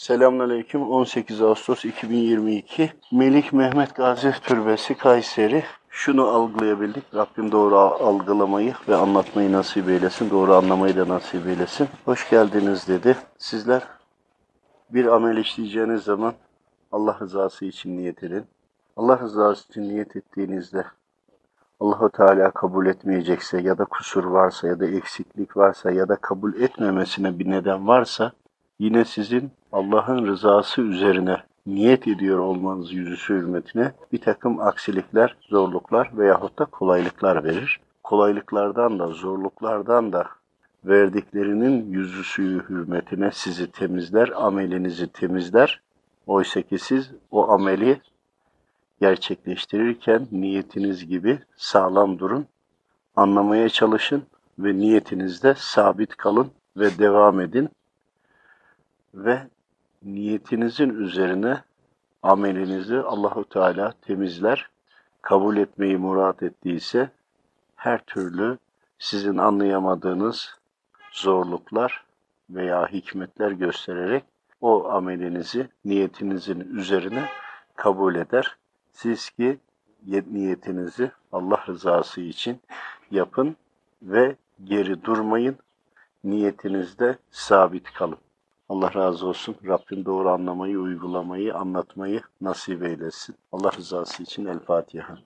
Selamünaleyküm. 18 Ağustos 2022. Melik Mehmet Gazi Türbesi Kayseri. Şunu algılayabildik. Rabbim doğru algılamayı ve anlatmayı nasip eylesin. Doğru anlamayı da nasip eylesin. Hoş geldiniz dedi. Sizler bir amel işleyeceğiniz zaman Allah rızası için niyet edin. Allah rızası için niyet ettiğinizde Allahu Teala kabul etmeyecekse ya da kusur varsa ya da eksiklik varsa ya da kabul etmemesine bir neden varsa yine sizin Allah'ın rızası üzerine niyet ediyor olmanız yüzüsü hürmetine bir takım aksilikler, zorluklar veyahut da kolaylıklar verir. Kolaylıklardan da zorluklardan da verdiklerinin yüzüsü hürmetine sizi temizler, amelinizi temizler. Oysa ki siz o ameli gerçekleştirirken niyetiniz gibi sağlam durun, anlamaya çalışın ve niyetinizde sabit kalın ve devam edin ve niyetinizin üzerine amelinizi Allahu Teala temizler. Kabul etmeyi murat ettiyse her türlü sizin anlayamadığınız zorluklar veya hikmetler göstererek o amelinizi niyetinizin üzerine kabul eder. Siz ki niyetinizi Allah rızası için yapın ve geri durmayın. Niyetinizde sabit kalın. Allah razı olsun. Rabbim doğru anlamayı, uygulamayı, anlatmayı nasip eylesin. Allah rızası için El Fatiha.